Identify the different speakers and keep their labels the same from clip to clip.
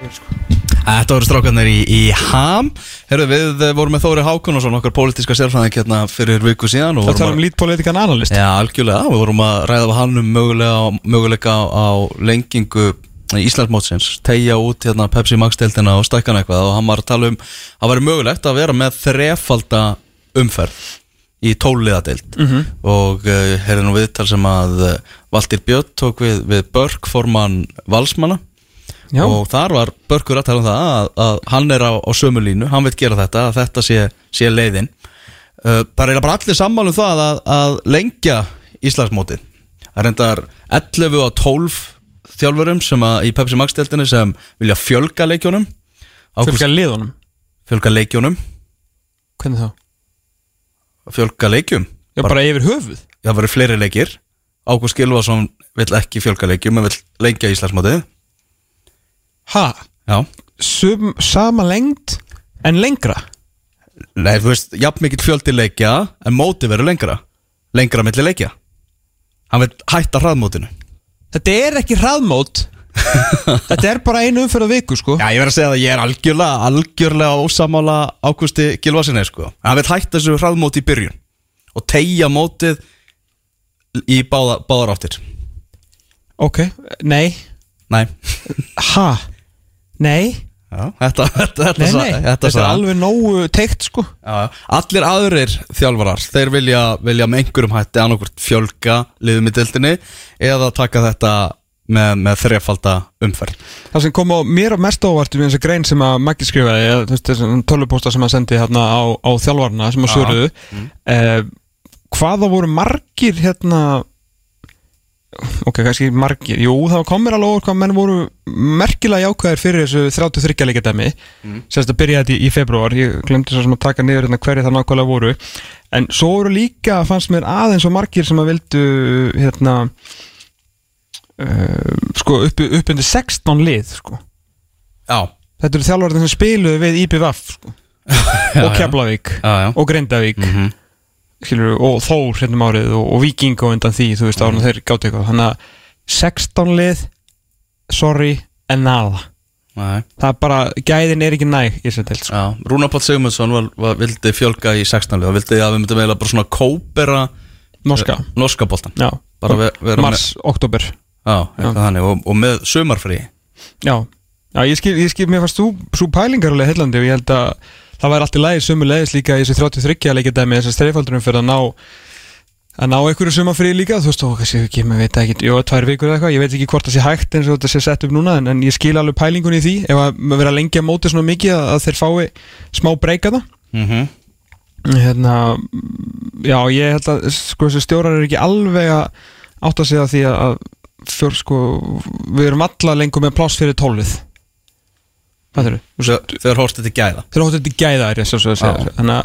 Speaker 1: Þetta voru strákarnir í, í HAM. Herru, við eh, vorum með Þóri Hákonarsson okkar pólitíska sérfræðing hérna fyrir viku síðan og
Speaker 2: Það tala um lítpolitikan analyst.
Speaker 1: Já, algjörlega, við vorum að ræða við hann um mögulega, möguleika á, á lengingu Íslandsmótsins. Tegja út hérna Pepsi Max-deltina og stækkan eitthvað. Og hann var að tala um að væri mögulegt að vera með þrefalda umferð í tóliðadeild
Speaker 2: Mhm.
Speaker 1: og uh, herri nú viðtal sem að uh, Valdir Björn tók við, við Börk formann Valsmanna
Speaker 2: Já.
Speaker 1: og þar var Börkur að tala um það að, að hann er á, á sömu línu, hann veit gera þetta að þetta sé, sé leiðin. Uh, það er bara allir sammálu það að, að lengja Íslandsmótið. Það reyndar 11 og 12 þjálfurum sem að í Pepsi Max-deltinni sem vilja fjölga leikjónum Ágúst-
Speaker 2: Fjölga liðunum?
Speaker 1: Fjölga leikjónum
Speaker 2: Hvernig þá?
Speaker 1: fjölga leikjum.
Speaker 2: Já, bara yfir höfuð?
Speaker 1: Það verður fleiri leikir. Ágúst Gilvason vill ekki fjölga leikjum en vill lengja Íslandsmótið
Speaker 2: Ha?
Speaker 1: já.
Speaker 2: Sum, sama lengd en lengra?
Speaker 1: Nei, þú veist, jafn mikill fjöldi leikja en mótið verður lengra. Lengra milli leikja. Hann vil hætta hraðmótinu.
Speaker 2: Þetta er ekki hraðmót. Þetta er bara einu umferð á viku sko.
Speaker 1: Já, ég verð að segja það, ég er algjörlega algjörlega ósamála Ágústi Gilvasinni sko. hann vil hætta þessu hraðmóti í byrjun og tegja mótið í báða, báðar áttir.
Speaker 2: Ok, nei.
Speaker 1: Nei,
Speaker 2: Ha? Nei,
Speaker 1: já, þetta, þetta, þetta,
Speaker 2: nei, nei.
Speaker 1: þetta,
Speaker 2: Þetta er alveg nógu teikt sko.
Speaker 1: Já, já. Allir aðrir þjálfarar Þeir vilja, vilja með einhverjum hætti annarkvort fjölga liðum í dildinni eða taka þetta með, með þrefalda umferð.
Speaker 2: Það sem kom á mér á mest ávart í þessi grein sem að Maggi skrifaði eða, þú veist, þessum tölvupósta sem að sendi hérna á, á þjálfarna sem að
Speaker 1: Já.
Speaker 2: svöruðu eh, hvaða voru margir hérna ok, kannski margir. Jú, það kom mér alveg over hvað menn voru merkilega jákvæðir fyrir þessu 33 leikja dæmi mm. sérst að byrja þetta í, í februar ég glemdi svo sem að taka niður hérna hverju það nákvæmlega voru. En svo voru líka fannst mér aðeins og margir sem að vildu hérna uh, sko upp, upp undir 16 lið sko.
Speaker 1: Já,
Speaker 2: Þetta eru þjálfarnir sem spiluðu við IPVF sko. og Keflavík. Og Grindavík.
Speaker 1: Mhm.
Speaker 2: Skilur, og Þór hérna um árið og, og Viking og undan því, þú veist, árið þeir gátt eitthvað. Þannig að 16 lið sorry, en
Speaker 1: Nei.
Speaker 2: það er bara, gæðin er ekki næg í þessum deild sko.
Speaker 1: Já, Rúnar Páll Sigmundsson var, var, vildi fjölga í 16 lið. Og vildi að við myndum eiginlega bara svona kópera
Speaker 2: norska,
Speaker 1: norska
Speaker 2: já,
Speaker 1: bara ve vera
Speaker 2: mars, oktober
Speaker 1: með, já, eitthvað þannig. Og, og með sumarfrí.
Speaker 2: Já, já, ég skil, ég skil mér fannst þú svo pælingar alveg heillandi og ég held að það væri allt í lagi sömu leiðis líka í þessu 33 leikja dæmi þessu streifaldurum fyrir að ná að ná einhverju sumafrí líka þú veist, og kannski ekki, maður veit ekki, jú, tvær vikur eða eitthvað ég veit ekki hvort það sé hægt eins og þetta sé sett upp núna en, en ég skil alveg pælingun í því ef að maður vera lengi að móti svona mikið að, að þeir fái smá breyka það
Speaker 1: mm -hmm.
Speaker 2: hérna, já, ég held að sko þessu stjórar er ekki alveg að átta sig að því að fjór, sko, við erum alla lengur með pláss fyrir eru?
Speaker 1: Þegar horfst þetta gæða.
Speaker 2: Þeir hóttu þetta gæða er ég að segja. Þannig að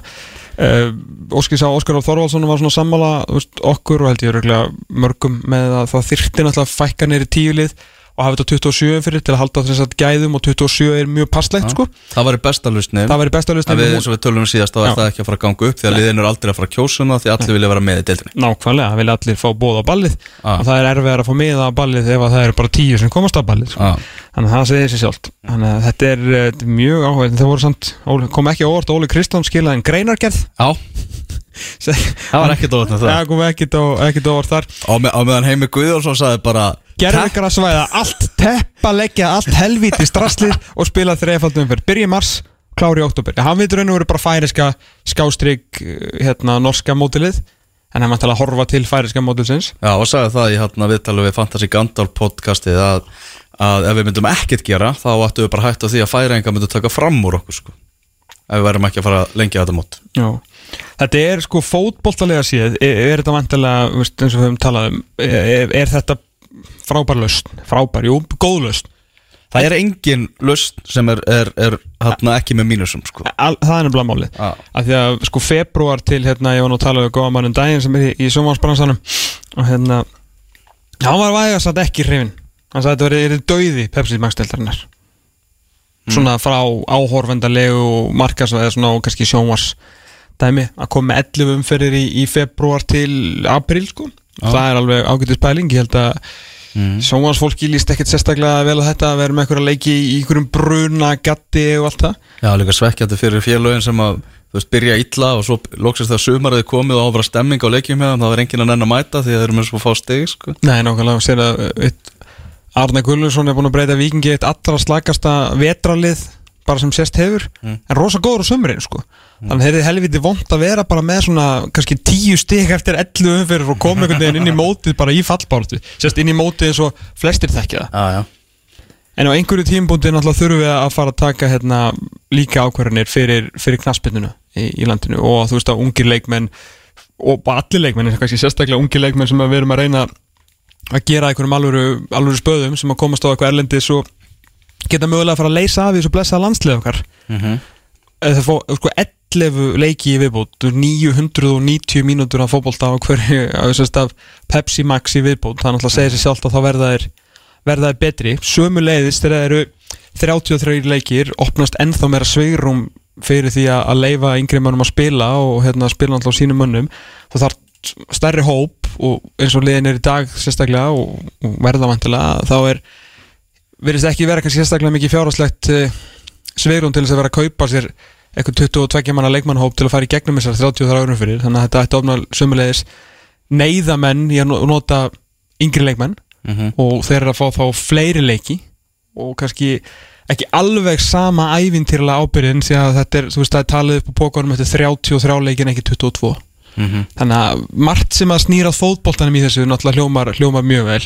Speaker 2: uh, Óskir sá Óskar Álf Þorvaldsson var svona sammála veist, okkur og held ég örugglega mörgum með að það þyrfti náttúrulega fækka neyri tíu lið og hafa þetta á 27 fyrir til að halda þess að gæðum og 27 er mjög passlegt sko.
Speaker 1: Það væri besta lusnið
Speaker 2: Það væri besta lausnin.
Speaker 1: En við eins og við tölum um síðast þá er
Speaker 2: Já.
Speaker 1: það ekki að fara að ganga upp því að liðin eru aldrei að fara að kjósa hana því allir vilja vera með í deildinni.
Speaker 2: Nákvæmlega, það vilja allir fá bóð á ballið.
Speaker 1: Ah.
Speaker 2: og það er erfiðar að fá miða á ballið ef að það eru bara tíu sem komast á ballið sko.
Speaker 1: ah.
Speaker 2: Þannig að það segir sér sjálft. Þannig að þetta er, er mjög áhuga Það samt, kom ekki á óvart. Óli Kristján skilaði en greinargerð.
Speaker 1: Það var ekkert með það.
Speaker 2: Það óvart þar.
Speaker 1: Á, með, meðan Heimi Guðjónsson sagði bara
Speaker 2: Að svæða allt teppa leggja allt helvíti strasslið og spila þreifaldum fyrir byrja í mars, klári í oktober hann veitur raun og veru bara færiska skástrygg hérna norska mótilið en hann mætti að horfa til færiska mótilsins
Speaker 1: Já, og sagði það í hérna viðtalið við Fantasy Gandalf podcastið að, að ef við myndum ekkert gera þá ættum við bara hægt á því að færinga myndum taka fram úr okkur sko. Ef við værum ekki að fara að lengja þetta mót.
Speaker 2: Já. Þetta er sko fótboltalega síð er, er þetta vantilega, eins og við höfum talað um er, er þetta frábær löst frábær, jú, góð löst
Speaker 1: Það er engin lust sem er, er, er hérna ekki með mínusum sko.
Speaker 2: Al, það er nefnilega málið.
Speaker 1: Já.
Speaker 2: af því að sko februar til hérna, ég var nú að tala við góða mannum daginn sem er í, í sjónvarsbransanum og hérna hann var vægast að ekki hrifin hann sagði að þetta verið döiði Pepsi Max-deltarinnar svona frá áhorfendalegu markas eða svona og kannski sjónvars dæmi að koma með 11 umferðir í, í februar til april sko
Speaker 1: Já.
Speaker 2: það er alveg ágætis pæling ég held að
Speaker 1: mm.
Speaker 2: Sjónvarsfólki líst ekkert sérstaklega vel að þetta að vera með einhverja leiki í einhverjum bruna, gatti og allt það
Speaker 1: Já, líka svekkjandi fyrir félögin sem að þú veist, byrja illa og svo loksist það sumarið komið og áfra stemming á leikjum með það var enginn að nenn að mæta því að þeir eru með svo fá stig sko.
Speaker 2: Nei, nákvæmlega, sér að eitt, Arne Gulluðsson er búin að breyta vikingi eitt allra slagasta vetralið bara sem sést hefur,
Speaker 1: Mm.
Speaker 2: en rosa góður á sömurinn sko. Þannig að þeir eru helviti vond að vera bara með svona kannski tíu stig eftir 11 umfyrir og koma einhvern veginn inn í mótið bara í fallbáratu, sérst inn í mótið eins og flestir þekkja það. En á einhverju tímbúndi náttúrulega þurfum við að fara að taka hérna, líka ákvarðanir fyrir, fyrir knaspinnuna í, í landinu. Og þú veist að ungir leikmenn og allir leikmenn, en kannski sérstaklega ungir leikmenn sem við erum að reyna að gera einhverjum alvöru, alvöru spöðum sem að komast á eitthvað erlendis og geta mögulega að fara að leysa af því þessu blessa landslið okkar.
Speaker 1: Mm
Speaker 2: fá sko 11 leiki í viðbót 990 mínútur af fótbolta á hverju af Pepsi Max í viðbót. Náttúrulega að segja sér sjálft að þá verða þeir verða þeir betri, sömu leiðist þegar eru 33 leikir opnast ennþá meira sveirum fyrir því að leifa yngri mönnum að spila og hérna spila náttúrulega á sínum mönnum. Þá þarf stærri hóp og eins og liðin er í dag sérstaklega og, og verða vantilega þá er verðist ekki vera kannski sérstaklega mikið fjárháslegt sveirum til þess að vera að kaupa sér eitthvað 22 manna leikmannhóp til að fara í gegnum þessar 33 árum fyrir þannig að þetta ætti ofna sömulegis neyðamenn í að no- nota yngri leikmenn
Speaker 1: -hmm.
Speaker 2: og þeir eru að fá þá fleiri leiki og kannski ekki alveg sama ævintýrlega ábyrðin því að þetta er, þú veist, það er talið upp á pókunum þetta er 33 leikin ekki 22
Speaker 1: Mhm.
Speaker 2: þannig að margt sem að snýra fótboltanum í þessu náttúrulega hljómar, hljómar mjög vel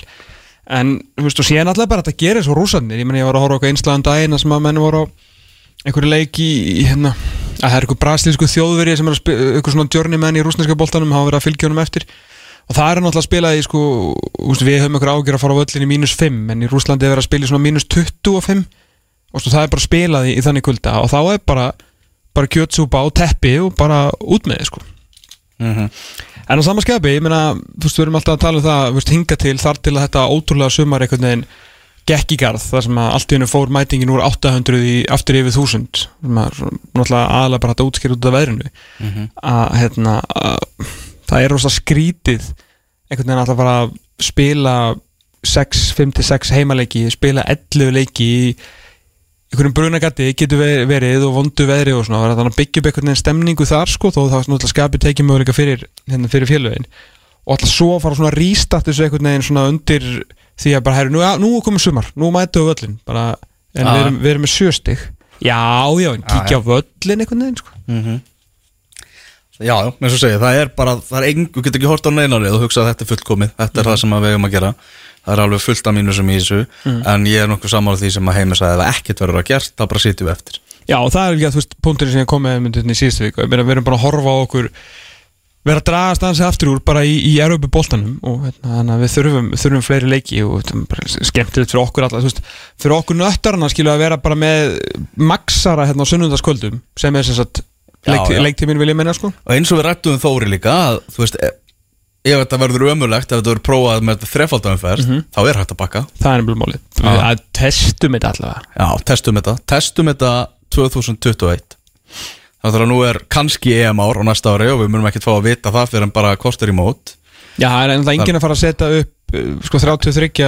Speaker 2: en þú veist og síðan náttúrulega bara að þetta gerir svo rúsarnir, ég menn ég var að horfa eitthvað einslagan daginn sem að menn voru á einhverju leik í, hérna að það er eitthvað brasilísku þjóðveri sem er að spila eitthvað svona journeyman í rúsneska boltanum hafa verið að fylgja honum eftir. Og það er náttúrulega að spila í sko úst, við höfum einhver ágjör að fara á völlin í mínus 5 en í Rúslandi er verið að spila í svona mínus 25 og svo það er bara spilað í, í þannig kulda og þá er bara bara kjötsúpa og teppi og bara út með sko.
Speaker 1: Mhm.
Speaker 2: En á sama skepi, ég meina, þú veist, við erum alltaf að tala um það, veist, hinga til þar til að þetta ótrúlega sumar einhvern veginn gekk í garð, þar sem að allt í hennu fór mætingin úr 800 í aftur yfir 1000, sem að náttúrulega aðalega bara þetta útskýr út af veðrinu,
Speaker 1: Mhm.
Speaker 2: að, hérna, að, það er rosa skrítið einhvern veginn alltaf bara að spila 6, 5-6 heimaleiki, spila 11 leiki í einhverjum brunagatti getur ve- verið og vondu veðri og svona, þannig að byggja upp einhvern veginn stemningu þar sko, þó það náttúrulega skapi tekið möguleika fyrir, hérna, fyrir félögin og alltaf svo að fara svona að rístatt þessu einhvern veginn svona undir því að bara, herru, nú, ja, nú komið sumar, nú mætu við völlin bara, en við, erum, við erum með sjöstig já, já, en kíkja á völlin einhvern veginn, sko.
Speaker 1: Mhm. Já, já, eins og segja, það er bara, það er engin, þú getur ekki hort á neinarið og hugsa að þetta er fullkomið, þetta er það sem að við eigum að gera. Það er alveg fullt af mínusum í þessu en ég er nokkuð sammála því sem að heimi sagði ef ekkert verður að gert, þá bara sitjum við eftir.
Speaker 2: Já, og það er líka, þú veist, punkturinn sem ég kom með myndinni í síðustu viku, ég meina, við erum bara að horfa á okkur vera að dragast aðeins aftur úr bara í, í Európa boltanum og hérna, við þurfum, þurfum fleiri leiki og skemmtilegt fyrir okkur alla, veist, fyrir okkur nöttarna skilja að vera bara með maxara hérna á sunnundaskvöldum sem er sem sagt leiktíminn vil ég menna sko.
Speaker 1: Og eins og við rættum um Þóri líka að, þú veist, e- ef þetta verður ömulegt ef þetta verður prófað með þrefaldumferð þá er hægt að bakka.
Speaker 2: Það er nefnilega málið, við að testum þetta allavega.
Speaker 1: Já, testum þetta, testum þetta 2021 Þannig að nú er kannski EM ár á næsta ári og við munum ekkert fá að vita það fyrir en bara kostur í mót
Speaker 2: Já, það er ennþá enginn að fara að setja upp uh, sko 33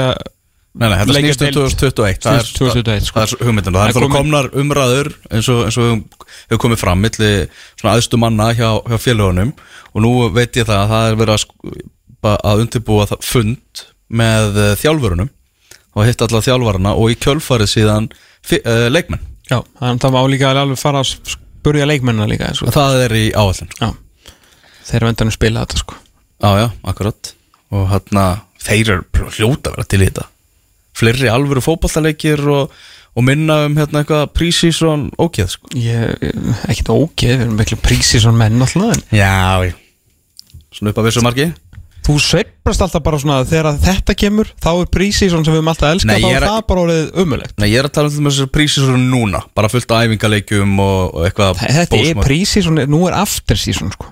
Speaker 1: Nei, nei, þetta snýst um
Speaker 2: deild.
Speaker 1: 2021 Það er,
Speaker 2: Snýst 2021, sko.
Speaker 1: það er hugmyndin og það er
Speaker 2: komin-
Speaker 1: komnar umræður eins og, eins og hefur- komið fram milli svona aðstu manna hjá, hjá félagunum og nú veit ég það að það er verið að, að undirbúa fund með uh, þjálfurunum og hitt alla þjálfarana og í kjölfarið síðan uh, leikmenn
Speaker 2: Já, þannig að það má líka alveg fara að spurja leikmennina líka sko.
Speaker 1: það er í áallin
Speaker 2: þeir eru endanum spila þetta sko.
Speaker 1: Já, já, akkurat. Og hérna, þeir eru hljóta að vera til í þetta. Fleiri alvöru fótballaleikir og, og minna um hérna eitthvað prísísson ógeð sko.
Speaker 2: Ég, ekkert ógeð, við erum miklu prísið svona menn alltaf
Speaker 1: Já, já. Svona upp að vissu marki
Speaker 2: þú sveiprast alltaf bara svona þegar að þetta kemur þá er prísið svona sem við höfum alltaf elskað þá er
Speaker 1: er-
Speaker 2: það bara orðið umulegt
Speaker 1: Nei, ég er að tala um þessu prísísson núna bara fullt af æfingaleikjum og, og eitthvað
Speaker 2: Þetta er
Speaker 1: bósmar.
Speaker 2: prísið svona, nú er after season sko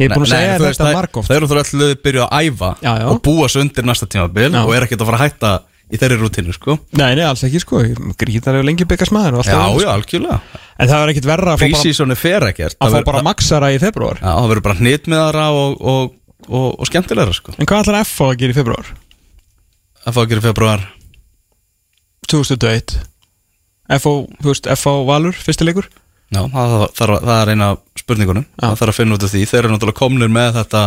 Speaker 2: Ég er búin að segja þetta margóft
Speaker 1: Það eru þú alltaf byrjuð að æfa
Speaker 2: Já, já.
Speaker 1: og búa svo undir næsta tímabil
Speaker 2: Já.
Speaker 1: og er ekkert að fara að hætta í þeirri rútinu sko.
Speaker 2: Nei, nei, alls ekki sko, gríðar er lengi byggast maður
Speaker 1: Já,
Speaker 2: það,
Speaker 1: já, algjörlega
Speaker 2: sko. En það er ekkert verra að fá bara,
Speaker 1: Prísíssoni fer ekkert
Speaker 2: að fá bara maxara í februar
Speaker 1: Já, það verður bara hnitmiðara og, og, og, og skemmtilegra sko.
Speaker 2: En hvað ætlar F að gera í februar?
Speaker 1: að fá að gera í februar
Speaker 2: 2021 FO, þú veist, FO Valur, fyrsti leikur
Speaker 1: Já, það, það, það er eina spurningunum
Speaker 2: Já.
Speaker 1: Það þarf að finna út af því Þeir eru náttúrulega komnir með þetta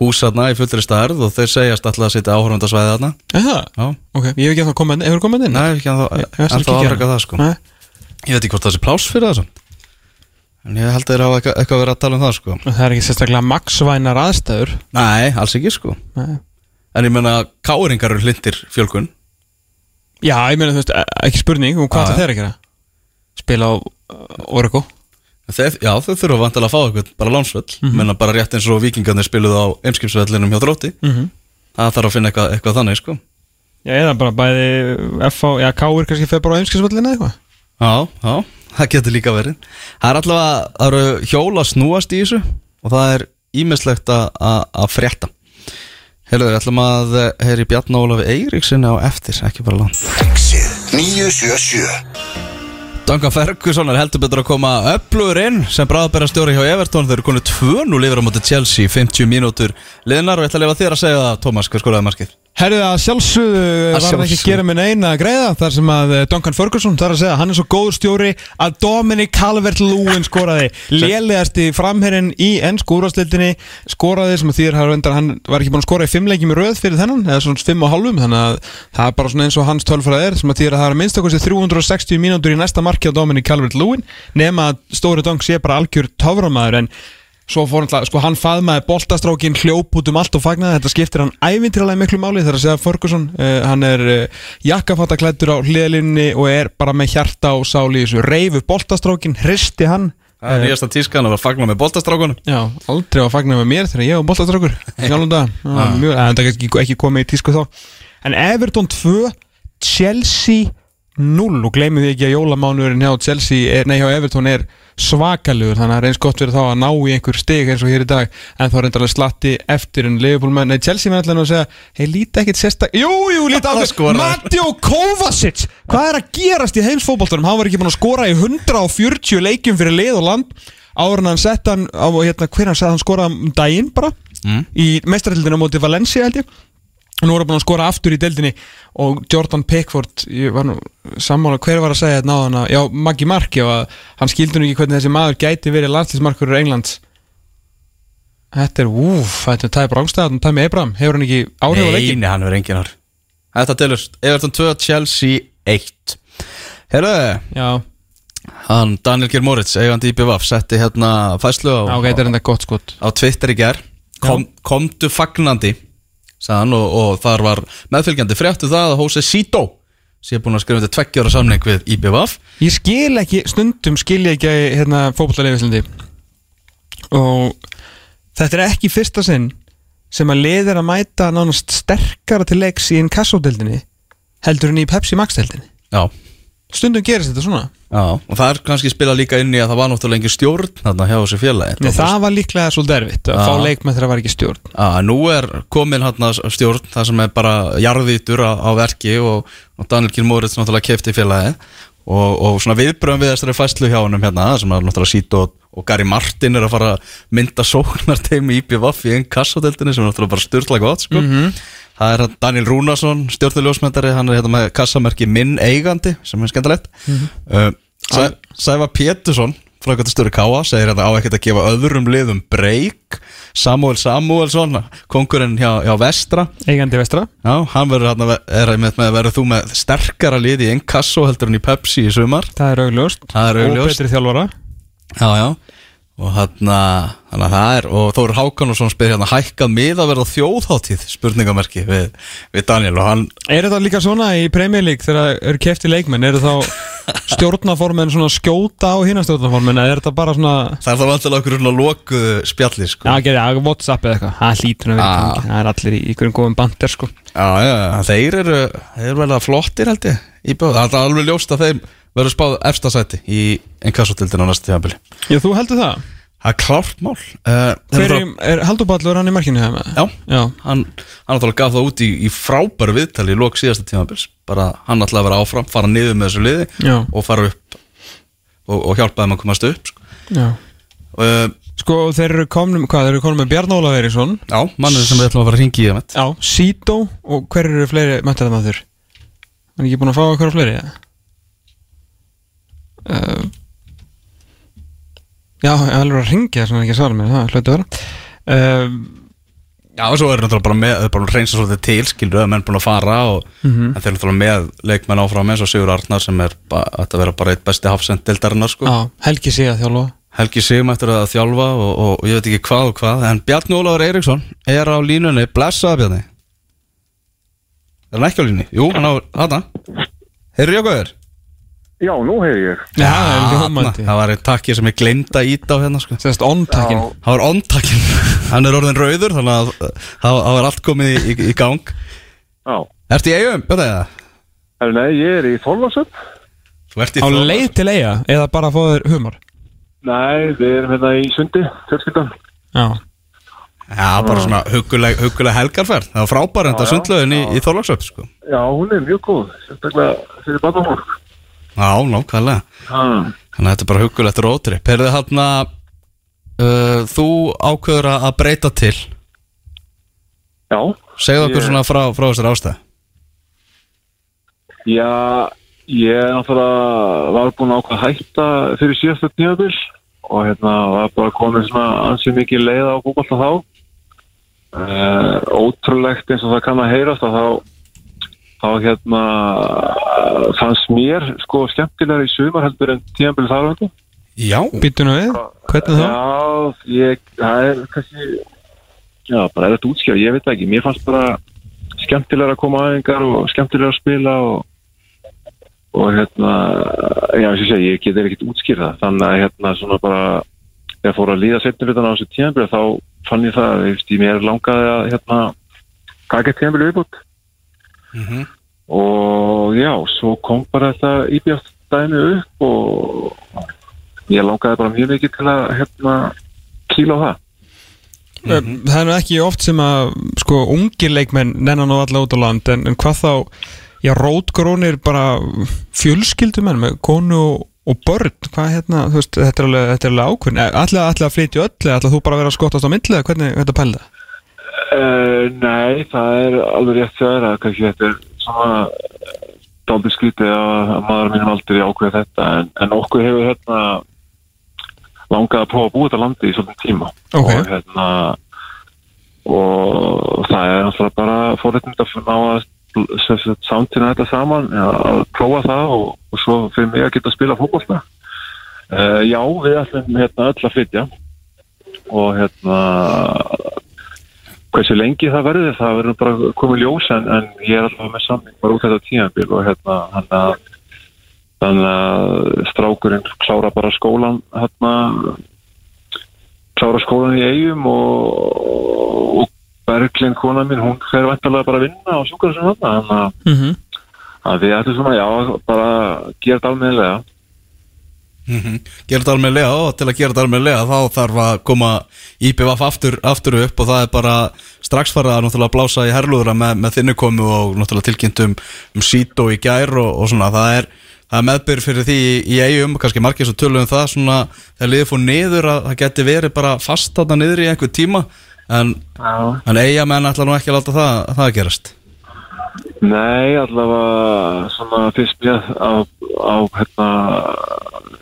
Speaker 1: hús þarna í fullri stærð og þeir segjast alltaf að sitja áhörundasvæði þarna
Speaker 2: Er það?
Speaker 1: Já,
Speaker 2: Ok, ég hef ekki ennþá komið inn, hefur komið inn?
Speaker 1: nei, ekki en
Speaker 2: Ég-
Speaker 1: þá
Speaker 2: ætla að
Speaker 1: En þá
Speaker 2: kíkja
Speaker 1: afreka
Speaker 2: hérna.
Speaker 1: það sko
Speaker 2: Nei.
Speaker 1: Ég veit ekki hvort það sé pláss fyrir það. En ég held að þeir hafa eitthvað, eitthvað verið að tala um það sko.
Speaker 2: Það er ekki sérstaklega maksvænar aðstæður.
Speaker 1: Nei, alls ekki sko.
Speaker 2: Nei.
Speaker 1: En ég menna káringar eru hlindir fjölkun
Speaker 2: Já, ég meina þú veist, e- ekki spurning um hvað það þeir að gera. Spila á uh, Orago
Speaker 1: þeir, Já, þau þurfa vantilega að fá eitthvað bara lánsvöll mm Menna bara rétt eins og vikingarnir spiluðu á Eimskipsvellinum hjá þrótti.
Speaker 2: Mm -hmm.
Speaker 1: Það þarf að finna eitthvað, eitthvað þannig sko.
Speaker 2: Já, eða bara bæði FH, já, Káur
Speaker 1: það getur líka verið. Það er allavega, það eru hjóla snúast í þessu og það er ímislegt að- frétta. Við ætlum að heyri Bjarni Ólafi Eiríksinni á eftir, ekki bara
Speaker 3: Exið 977
Speaker 1: Duncan Ferguson er heldur betur að koma öflugur inn sem bráðbæra stjóri hjá Evertón þeir eru konið tvö nú lifur á móti Chelsea 50 mínútur liðnar og ég ætla að lefa þér að segja það Tómas, hvað skoraði markið?
Speaker 2: Herðu að sjálfsögðu
Speaker 1: Að
Speaker 2: var hann ekki að gera minn eina greiða þar sem að eh, Duncan Ferguson þar að segja hann er svo góður stjóri að Dominic Calvert-Lewin skoraði. Lélegasti framherrin í ennsku úrvastildinni skoraði sem þýr hann var ekki búin að skora í fimm leikjum í röð fyrir þennan eða svona fimm og hálfum þannig að það er bara svona eins og hans tölfræð er sem að þýr að það er minnst okkur 360 mínútur í næsta marki á Dominic Calvert-Lewin nema að stóri Dunk sé bara algjör töframæður en Svo fór hann, sko, hann faðmaði boltastrákin hljóp út um allt og fagnaði, þetta skiptir hann ævintilega miklu máli þegar að segja Ferguson, uh, hann er uh, jakkafattaklættur á hliðlinni og er bara með hjarta og sáli í þessu. Reyfu boltastrákin, hristi hann.
Speaker 1: Það er nýjasta tískan að vera fagna með boltastrákunum.
Speaker 2: Já, aldrei að fagna með mér þegar ég var boltastrákur. Það, mjög, en það er ekki, komið í tísku þá. En Everton 2 Chelsea 0 og gleymið ekki að jólamánurinn hjá Chelsea, nei hjá Everton er svakalugur, þannig að það er eins gott fyrir þá að ná í einhver stig eins og hér í dag en þá er endalega slatti eftir en Liverpool menn, nei Chelsea menn ætla nú að segja hei líti ekkit sérstak, jú jú líti
Speaker 1: skoraði.
Speaker 2: Mateo Kovacic hvað er að gerast í heimsfótboltanum hann var ekki búin að skora í 140 leikjum fyrir lið og land áður en hann sett hann á hérna, hver hann sett hann skoraði um daginn bara
Speaker 1: Mm.
Speaker 2: í meistarhildinu á móti Valencia held ég nú er hann búin að skora aftur í deildinni og Jordan Pickford ég var nú sammála hver var að segja þetta náðan að já, Maggi Mark, já, að hann skildur nú ekki hvernig þessi maður gæti verið landslismarkur í Englands. Þetta er, úf, þetta er Tæmi Brángstæðan Tæmi Abraham, hefur hann ekki áhrif á
Speaker 1: Nei,
Speaker 2: leikin?
Speaker 1: nei, hann verður engin ár. Þetta telur Everton 2, Chelsea 1 Herðu,
Speaker 2: Já,
Speaker 1: hann Daniel Geir Moritz eigandi í BVF setti hérna fæslu á,
Speaker 2: já, ok, þetta er enda gott skot.
Speaker 1: á Twitter í ger Kom, komdu fagnandi sagðan og, og þar var meðfylgjandi fréttu það að Jose Sito sé búin að skrifa þetta tveggjóra samning við IBVF
Speaker 2: Ég skil ekki, stundum skil ég ekki hérna fótbollaleifislendi og þetta er ekki fyrsta sinn sem að liðir að mæta nánast sterkara til leiks í inkassódeldinni heldur en í Pepsi Max-deldinni
Speaker 1: Já,
Speaker 2: Stundum gerist þetta svona.
Speaker 1: Já, og það er kannski spila líka inn í að það var náttúrulega engin stjórn þarna hjá þessu félagi.
Speaker 2: Nei, það var líklega svolítið erfitt að
Speaker 1: Já.
Speaker 2: fá leikmenn þegar það var ekki stjórn.
Speaker 1: Að nú er komin hérna stjórn það sem er bara jarðvítur á, á verki og, og Daniel Moritz náttúrulega kefti félagi og, og svona viðbröðum við þessari fæslu hjá honum hérna sem er náttúrulega Sito og, og Gary Martin er að fara að mynda sóknarteimi í IPVF í einn kassadeldinni sem er náttúrulega bara styrla gott sko. Það er hann Daniel Rúnarsson stjórnuljósmyndari, hann er hérna með kassamerki minn eigandi sem er skemmtilegt. Uh, Sæ, Sæfa Pétursson frækvæmtastöru Káa segir hérna á ekkert að gefa öðrum liðum breyk Samuel Samuelsson kongurinn hjá, hjá Vestra.
Speaker 2: Eigandi vestra.
Speaker 1: Já, hann verður hérna er með, með verður þú með sterkara lið í Enkasso heldur en í Pepsi í sumar?
Speaker 2: Það er augljóst.
Speaker 1: Það er
Speaker 2: Og
Speaker 1: augljóst.
Speaker 2: betri þjálfara.
Speaker 1: Já, já og hérna, þannig að það er og Þóri Hákonarsson spyr hérna hækkað mið að verða þjóðháttíð spurningamerki við, við Daniel og hann
Speaker 2: Er þetta líka svona í League þegar eru kefti leikmenn eru þá stjórnaformen svona skjóta á hina stjórnaformen eða er þetta bara svona
Speaker 1: það er það vantilega okkur svona lokuðu spjalli sko.
Speaker 2: Já, já, Whatsapp eða eitthvað. Það hlýtur að vera
Speaker 1: Ah.
Speaker 2: Það er allir í einhverjum góðum bandir sko.
Speaker 1: Já, já, þeir eru þeir eru vel að flottir held ég í bjóð, það er alveg ljóst að þeim verður spáð efstasæti í Enkasso-tildin á næstu tíðanbili
Speaker 2: Já, þú heldur það?
Speaker 1: Það er klárt mál uh,
Speaker 2: Hver er, er Halduballur hann í markinu hefða?
Speaker 1: Já,
Speaker 2: Já,
Speaker 1: hann, hann náttúrulega gaf það út í, í frábæru viðtali í lok síðasta tímabils bara hann að vera áfram, fara niður með þessu liði
Speaker 2: já,
Speaker 1: og fara upp og, og hjálpa þeim að komast upp sko. uh,
Speaker 2: Sko þeir eru komnum, hvað, þeir eru komnum með Bjarn Ólaf Eiríksson
Speaker 1: Já, mannur sem við ætlum að fara að ringi í það
Speaker 2: Já, Sító og hver eru fleiri það maður? Hann er ekki búin að fá? Uh, já, ég er alveg að ringja sem hann ekki að svara mér, það hljóti að vera uh,
Speaker 1: Já, og svo er náttúrulega bara með, þau er bara að reynsa svolítið til, skilur, að menn búin að fara og
Speaker 2: Mhm.
Speaker 1: en þeir eru með leikmenn áfram eins og Sigur Arnar sem er þetta vera bara eitt besti hafsend deildarinnar, sko.
Speaker 2: Já, Helgi sé að þjálfa
Speaker 1: Helgi Sigum eftir að þjálfa og, og, og ég veit ekki hvað og hvað, en Bjarni Ólafur Eiríksson er á línunni, blessaða Bjarni. Er hann ekki á línunni? Jú, hann á, hana. Heyrðu ég okkur?
Speaker 4: Já, nú heyr ég.
Speaker 2: Já, það er
Speaker 1: þarna.
Speaker 2: ljómandi
Speaker 1: Það var einn takki sem ég glemd að íta á hérna, sko.
Speaker 2: Sérst on-takkin
Speaker 1: Það var ondtakkin Hann er orðin rauður Þannig að það það var allt komið í, í, í gang
Speaker 4: Já.
Speaker 1: Ertu í eigum? Björn eða?
Speaker 4: Herru, nei, ég er í Þorlarsöp.
Speaker 1: Þú ert í
Speaker 2: Á
Speaker 1: Þór-
Speaker 2: leið til eiga eða bara að fá þér humar
Speaker 4: Nei, við erum hérna í Sundi, fjölskyldan.
Speaker 2: Já
Speaker 1: Já, bara svona huguleg, huguleg helgarferð Það var frábær enda
Speaker 4: Já, já.
Speaker 1: sundlaugin í, í Þorlagsöp sko.
Speaker 4: Já, hún er mjög góð, sérstaklega fyrir barnafólk.
Speaker 1: Já, nákvæmlega.
Speaker 4: Hmm.
Speaker 1: Þannig að þetta er bara hugulegt rótrip Herðu hérna uh, Þú ákveður að að breyta til.
Speaker 4: Já,
Speaker 1: Segðu okkur
Speaker 4: Ég-
Speaker 1: svona frá, frá þessar ástæð
Speaker 4: já, ég er náttúrulega var búinn að ákvað að hætta fyrir síðasta tímabil og hérna var bara komin svona ansið mikið leið á fókbalta þá. Uh, ótrúlegt eins og það kann að heyrast að þá þá hérna fannst mér sko skemmtilega í sumar heldur en tímabil þar vöndu.
Speaker 1: Já
Speaker 2: Býttu nú við, hvernig þá?
Speaker 4: Já, ég, það er kannski, já, bara er þetta útskjá, ég veit ekki, mér fannst bara skemmtilega að koma aðeingar og skemmtilega að spila og, og hérna, já, ég segi, ég get ekkert útskýrða, þannig að hérna svona bara, þegar fór að líða setnum hlutan á þessu tíðanbyrð, þá fann ég það, þú veist, ég mér langaði að, hérna, taka tíðanbyrð viðbútt
Speaker 1: Mhm.
Speaker 4: Og já, svo kom bara þetta dæmi upp og ég langaði bara mjög mikið til að hérna kýla á það.
Speaker 2: Mm Það er nú ekki oft sem að sko ungir leikmenn nennan og alla út á land en, en hvað þá, já rótgrónir bara fjölskyldumenn með konu og, og börn hvað hérna, þú veist, þetta er alveg, þetta er alveg ákveðin allir allir að flytja öll, eða ætla þú bara að vera að skottast á eða hvernig þetta pæla það?
Speaker 4: Uh, nei, það er alveg rétt að kannski þetta er svona dálítið skrítið að að maður mínum aldrei ákveða þetta en, en okkur hefur hérna langað að prófa að búa þetta landi í svolítið tíma.
Speaker 2: Ok.
Speaker 4: og hérna og það er náttúrulega bara fórhættind að ná að samtina þetta saman að prófa það og, og svo fyrir mig að geta að spila fótbolta. Uh, já, við ætlum hérna öll að flytja. Og hérna hversu lengi það verður það verður bara komið ljós en, en ég er alltaf með samning bara út þetta tíðanbíl og hérna hann að þannig að strákurinn klára bara skólan hérna klára skólan í eigum og, og Berglind kona mín, hún fer vantarlega bara að vinna á sjúkarsum hann þannig að,
Speaker 2: Mm -hmm.
Speaker 4: að við ætlum svona, já, bara gera þetta almennilega
Speaker 1: Mhm. Gera þetta almennilega og til að gera þetta almennilega þá þarf að koma IPVF aftur, aftur upp og það er bara strax farið að náttúrulega blása í herlúðra með, með þinnu komu og náttúrulega tilkynnt um, um sít og í gær og, og svona. Það er, það er meðbyrð fyrir því í, í eigum, kannski margir svo tölum það svona þegar liðið fór niður að það geti verið bara fast þarna niður í einhver tíma en, en eigamenn ætla nú ekki að láta það, það að gerast
Speaker 4: Nei, allavega svona fyrst mér á, á hérna,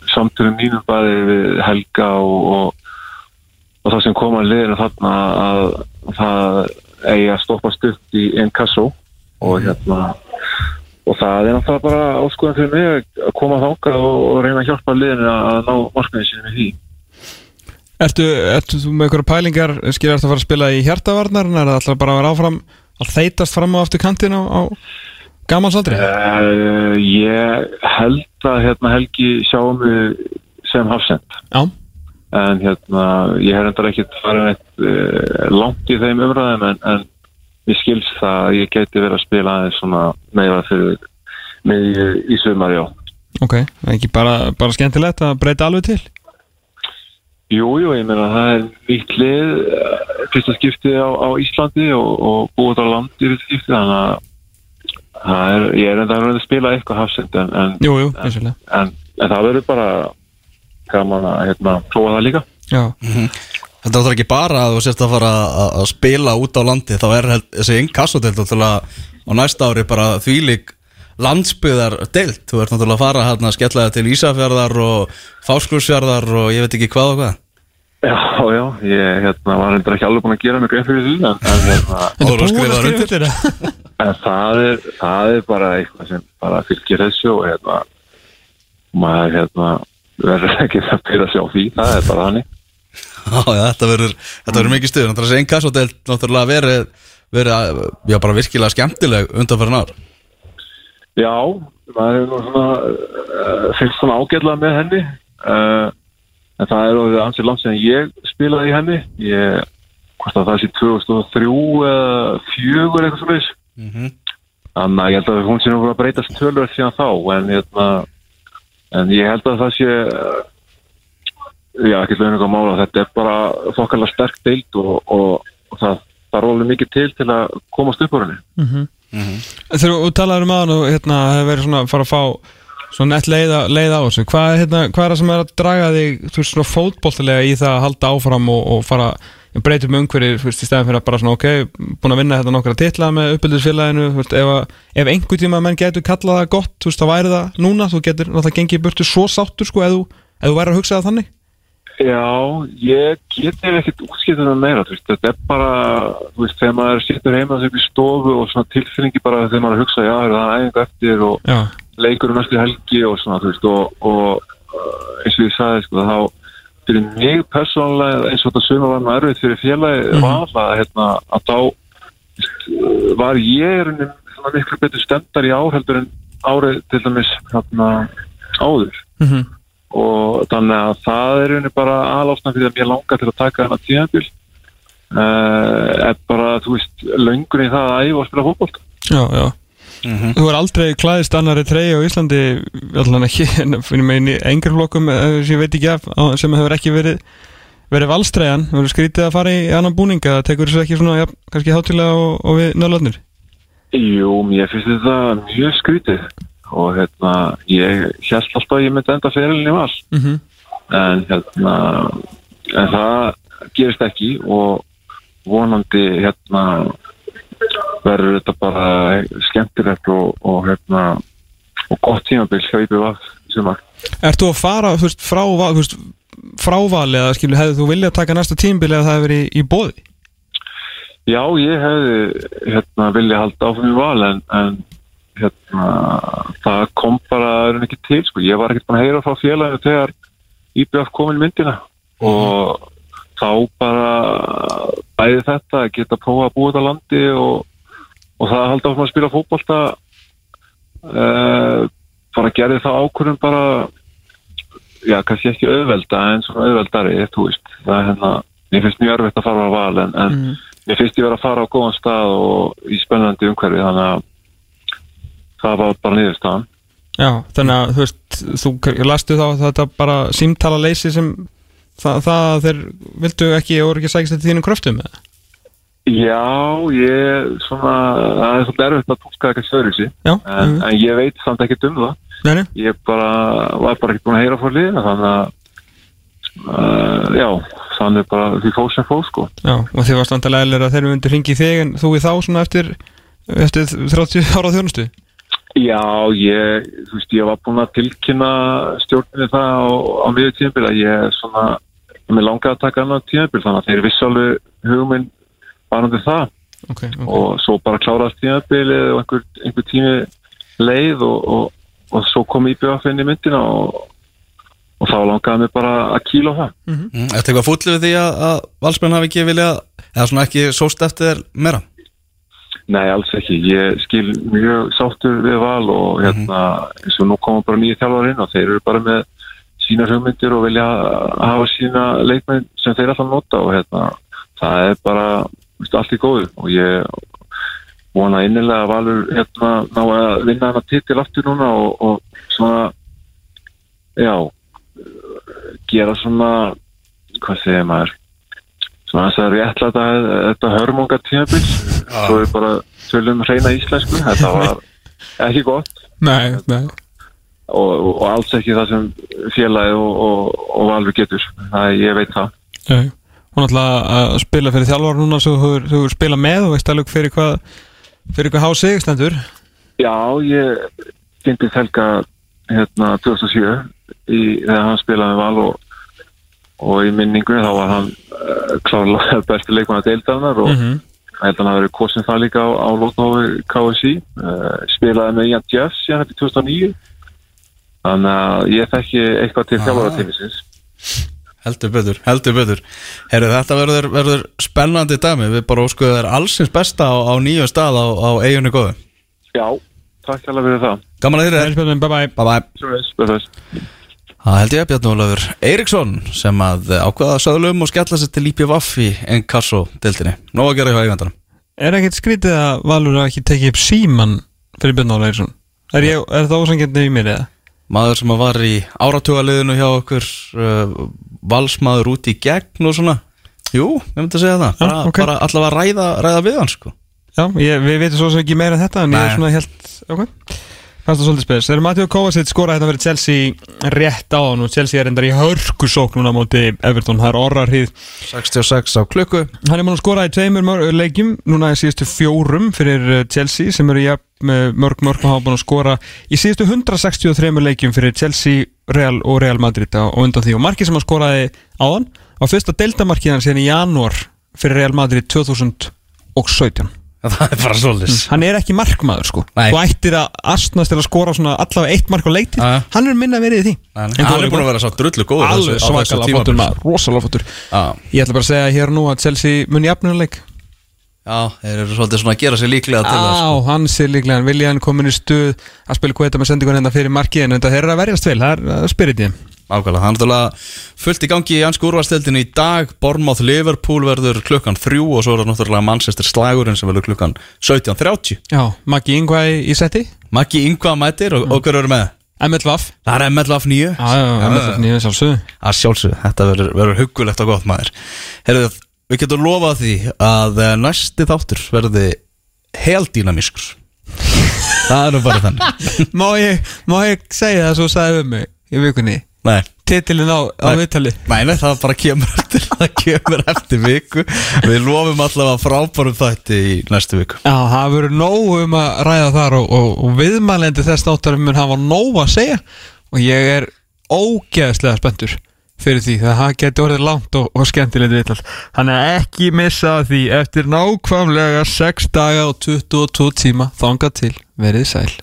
Speaker 4: samtörum mínum bæði við Helga og, og, og það sem kom að liðinu þarna að það eigi að stoppa stutt í einn kassó og hérna og það er náttúrulega bara áskoðan fyrir mig að koma þangað og, og reyna að hjálpa liðinu að ná markmiðin sinni með því.
Speaker 2: Ertu, ertu þú með einhverja pælingar? Skilur ertu að fara að spila í hjartavarnar en er það alltaf bara að vera áfram að þeitast fram á aftur kantin á, á gamalsaldri?
Speaker 4: Uh, ég held að hérna, Helgi sjáum mig sem hafsend
Speaker 2: Já,
Speaker 4: en hérna, ég hef reyndar ekkert farið neitt uh, langt í þeim umræðum en, en ég skils það að ég geti verið að spila aðeins svona meira fyrir mig í, sumar, já.
Speaker 2: ok, ekki bara, bara skemmtilegt að breyta alveg til
Speaker 4: Jú, jú, ég meina það er nýtt lið, eh, fyrsta skipti á, á Íslandi og, og búið á landi fyrsta skipti, þannig að það er, ég er enda að spila eitthvað hafsend en, en,
Speaker 2: Jú, jú,
Speaker 4: en, en það verður bara gaman að hérna, prófa það líka.
Speaker 2: Já,
Speaker 1: Þetta er náttúrulega ekki bara að þú sérst að fara að, spila út á landi þá er held, þessi inkassodelt náttúrulega á næsta ári bara þvílík landsbyðar deilt þú ert náttúrulega að fara hérna að skella það til Ísafjörðar og Fáskursfjörðar og ég veit ekki hvað og hvað.
Speaker 4: Já, já, ég hérna, var endur ekki alveg búin að gera mig grein fyrir því en, en, hérna,
Speaker 2: að
Speaker 4: en það, er, það er bara eitthvað sem bara fylgir þessu og hérna, maður hérna, verður ekki að byrja að sjá því, það er bara hannig.
Speaker 1: Já, já, þetta verður, þetta verður mikið stuð Náttúrulega þessi inkassodelt náttúrulega verið, verið já, bara virkilega skemmtileg undanfærin ár
Speaker 4: Já, maður hefur nú svona, uh, fylgst svona ágætlega með henni, uh, en það er orðið ansið langt sem ég spilaði í henni, ég, hvort að það sé 2003 eða 4 eitthvað svona
Speaker 1: mm
Speaker 4: Þannig að ég held að hún sé nú að breytast tölur síðan þá, en, hérna, en ég held að það sé, uh, já, ekki lögum eitthvað mála, þetta er bara þokkarlega sterk deild og, og, og það, það er alveg mikið til til að komast upp á henni.
Speaker 2: Þegar þú talaður um aðan og hérna hefur verið svona að fara að fá svona nett leið, leið á þessu hvað, hérna, hvað er það sem er að draga þig þú veist svona fótboltilega í það að halda áfram og, og fara breytum umhverju þú veist í stæðan fyrir að bara svona ok búin að vinna þetta nokkra titla með uppbyldisfélaginu ef, að- ef einhver tíma menn getur kallað það gott þú veist þá væri það núna þú getur náttúrulega gengið í burtu svo sáttur sko ef þú, ef þú væri að hugsa það þannig
Speaker 4: Já, ég geti ekkert útskiptið með meira, veist, þetta er bara, þú veist, þegar maður situr heima sem í stofu og svona tilfinningi bara þegar maður er að hugsa, já, er það æfingu eftir og
Speaker 2: Já,
Speaker 4: leikur um næstu helgi og svona, þú veist, og, og uh, eins og ég sagði, sko, þá fyrir mig persónulega eins og þetta sumar var með erfið fyrir félagi mm. vala, hérna, að þá uh, var ég er unni svona miklu betur stendar í áheldur en árið til dæmis, hérna, áður.
Speaker 2: Mm
Speaker 4: og þannig að það er unni bara aðlásna fyrir að mér langar til að taka þennan tíðanbíl uh, er bara, þú veist, löngun í það að æfa og spila fótbolt
Speaker 2: já, já. Þú er aldrei klæðist annari treyja á Íslandi allan ekki, en inn í engur flokkum eh, sem ég veit ekki af sem hefur ekki verið verið valstreyjan, þú verið skrítið að fara í annan búning eða tekur þessu ekki svona, ja, kannski hátilega og, og við nöðlarnir?
Speaker 4: Jú, mér finnst þetta mjög skrítið og hérna, ég held alltaf að ég myndi enda ferilin í val
Speaker 2: mm -hmm.
Speaker 4: en hérna en það gerist ekki og vonandi hérna verður þetta bara skemmtilegt og, og hérna og gott tímabil hjá sumar
Speaker 2: Ert þú að fara veist, frá, val- þú veist, frá vali eða skilur, hefðu þú viljað taka næsta tímbil eða það hefur verið í, í bóði?
Speaker 4: Já, ég hefði hérna, vilja halda áfram í val en, en hérna, það kom bara er ekki til, sko. ég var ekkert búin að heyra frá félaginu þegar IBF kom inn í myndina. Og þá bara bæði þetta að geta prófa að búa þetta landi og, og það að halda áfram að spila fótbolta uh, bara gerði það ákvörðum bara já, kannski ekki auðvelda en svona auðveldari, þú veist. Það er hérna, mér finnst mjög erfitt að fara á val en, en mér finnst ég vera að fara á góðan stað og í spennandi umhverfi þannig að það var bara niðurstaðan.
Speaker 2: Já, þannig að þú veist, þú lastu þá þetta bara símtala leysi sem það, það að þeir vildu ekki og voru ekki sækist þetta þínum kröftum eða?
Speaker 4: Já, ég svona, það er svolítið erfitt að túlka eitthvað
Speaker 2: Já,
Speaker 4: en, en ég veit samt ekkert um það.
Speaker 2: Nei, nei,
Speaker 4: ég bara, var bara ekki búin að heyra frá liða þannig að uh, já, þannig bara því fóð sem fóð sko.
Speaker 2: Já, og þið varst vantarlega eðlir að þeir myndu hringi í þig en þú í þá svona eftir, eftir 30 ára þjónustu
Speaker 4: Já, ég, þú veist, ég var búin að tilkynna stjórninni það á, á miður tímabil að ég svona, mér langaði að taka annan tímabil þannig að þeir vissi alveg hugminn varandi það
Speaker 2: Ok, ok,
Speaker 4: og svo bara kláraðast tímabilið og einhver, einhver tími leið og, og, og svo kom IBF inn í myndina og, og þá langaði mér bara að kýla á það.
Speaker 1: Mm, Ertu eitthvað fúllið við því að, að valsmenn hafi ekki vilja eða svona ekki sóst eftir meira?
Speaker 4: Nei, alls ekki. Ég skil mjög sáttur við val og hérna, eins og nú komum bara nýja þjálfar inn og þeir eru bara með sína hugmyndir og vilja hafa sína leikmenn sem þeir alltaf nota og hérna, það er bara allt í góðu. Og ég vona innilega að Valur hérna ná að vinna hana titil aftur núna og, og svona já gera svona hvað segir maður svona þess að réttlæta þetta hörmunga tímabil. Svo er bara tölum hreina íslensku. Þetta var ekki gott.
Speaker 2: Nei, nei.
Speaker 4: Og, og alls ekki það sem félagi og, og, og Valur getur. Það, ég veit það.
Speaker 2: Nei. Hún ætla að spila fyrir þjálfar núna svo þú hefur spila með og veist alveg fyrir hvað fyrir hvað há sig stendur.
Speaker 4: Já, ég kynntist Helga hérna 2007 í, þegar hann spilaði val og, og í minningu þá var hann uh, klárlega besti leikmann að deildaðnar og
Speaker 2: Mhm.
Speaker 4: ég held að hann hafi verið kosin það líka á, á Lótnófi KSI uh, spilaði með Ian Jeffs síðan eftir 2009 þannig að ég þekki eitthvað til
Speaker 1: Ah.
Speaker 4: þjálfaratímisins
Speaker 1: Heldur betur, heldur betur. Herru, þetta verður, verður spennandi dæmi. Við bara óskuðu þér allsins besta á, á nýjum stað á, á eigunni góðu.
Speaker 4: Já, takk alveg fyrir það.
Speaker 1: Gaman að þér.
Speaker 2: Bye bye
Speaker 1: Bye bye Það held ég Bjarni Ólafur Eiríksson sem að ákvaða söðlum og skella sér til IPVF í Enkasso-deltinni Nó að gera hjá eigandanum
Speaker 2: Er ekkert skrítið að Valur hafi ekki tekið upp síman fyrir Björn Óla Eiríksson? Er, ég, er það ósangjarni í mér eða?
Speaker 1: Maður sem að var í áratugaliðinu hjá okkur uh, valsmaður út í gegn og svona Jú, ég myndi að segja það Bara,
Speaker 2: ok.
Speaker 1: bara allavega að ræða, ræða við hann sko
Speaker 2: Já, ég, við veitum svo sem ekki meira en þetta en ég
Speaker 1: Nei.
Speaker 2: er svona helt, ok Fannst það svolítið spes. Þegar Mateo Kovacic skoraði þetta fyrir Chelsea rétt á hann og Chelsea er endar í hörkusók núna á móti Everton, það er orrarhið
Speaker 1: 66 á klukku.
Speaker 2: Hann er múin að skora í tveimur leikjum núna í síðustu fjórum fyrir uh, Chelsea sem eru jafn með mörg mörg og hafa búin að skora í síðustu 163 leikjum fyrir Chelsea, Real og Real Madrid á og undan því. Og markið sem hann skoraði áðan var fyrsta deltamarkið hann síðan í janúar fyrir Real Madrid 2017
Speaker 1: Það er bara svolítið
Speaker 2: hann er ekki markmaður sko.
Speaker 1: Nei.
Speaker 2: þú ættir að astnast til að skora svona allavega eitt mark á leikti
Speaker 1: Já.
Speaker 2: hann er minna verið í því.
Speaker 1: Hann er búin að vera svo drullu góður
Speaker 2: alveg svakalega fóttur maður, rosalega fóttur
Speaker 1: Já,
Speaker 2: ég ætla bara að segja hér nú að Chelsea mun jafnuleik
Speaker 1: já, þeir eru svolítið svona að gera sér líklega til það
Speaker 2: á,
Speaker 1: sko.
Speaker 2: hann sé líklega, hann vilja hann komin í stuð að spila kveta með sendingun hérna fyrir markið en þetta eru að verjast vel, er- það er spiritið
Speaker 1: Ákvæmlega, það er náttúrulega fullt í gangi í ansku úrvarsdeildinu í dag. Bournemouth Liverpool verður klukkan þrjú og svo er það náttúrulega Manchester slagurinn sem verður klukkan 17.30
Speaker 2: já, Maggi Ingvæ í setti.
Speaker 1: Maggi Ingva mætir og, og hver eru með?
Speaker 2: MLVaf
Speaker 1: Það er MLF 9
Speaker 2: já, já, MLVaf nýja sjálfsögðu.
Speaker 1: Að sjálfsög, þetta verður, verður huggulegt og gott maður. Herðu, við getum lofað því að eh, næsti þáttur verði heldýnamískur Það er nú bara þannig.
Speaker 2: Má ég, má ég segja það svo sagði um mig í vikunni
Speaker 1: Nei,
Speaker 2: titilin á, á viðtali.
Speaker 1: Nei, nei, það bara kemur eftir það kemur eftir viku. Við lofum allavega frábærum þætti í næstu viku.
Speaker 2: Já, það verður nóg um að ræða þar og, og, og viðmælendi þess náttarum mun hafa nóg að segja. Og ég er ógeðslega spenntur fyrir því það geti orðið langt og, og skemmtilegt viðtal. Þannig að ekki missa því eftir nákvæmlega 6 daga og 22 tíma þangað til verið sæl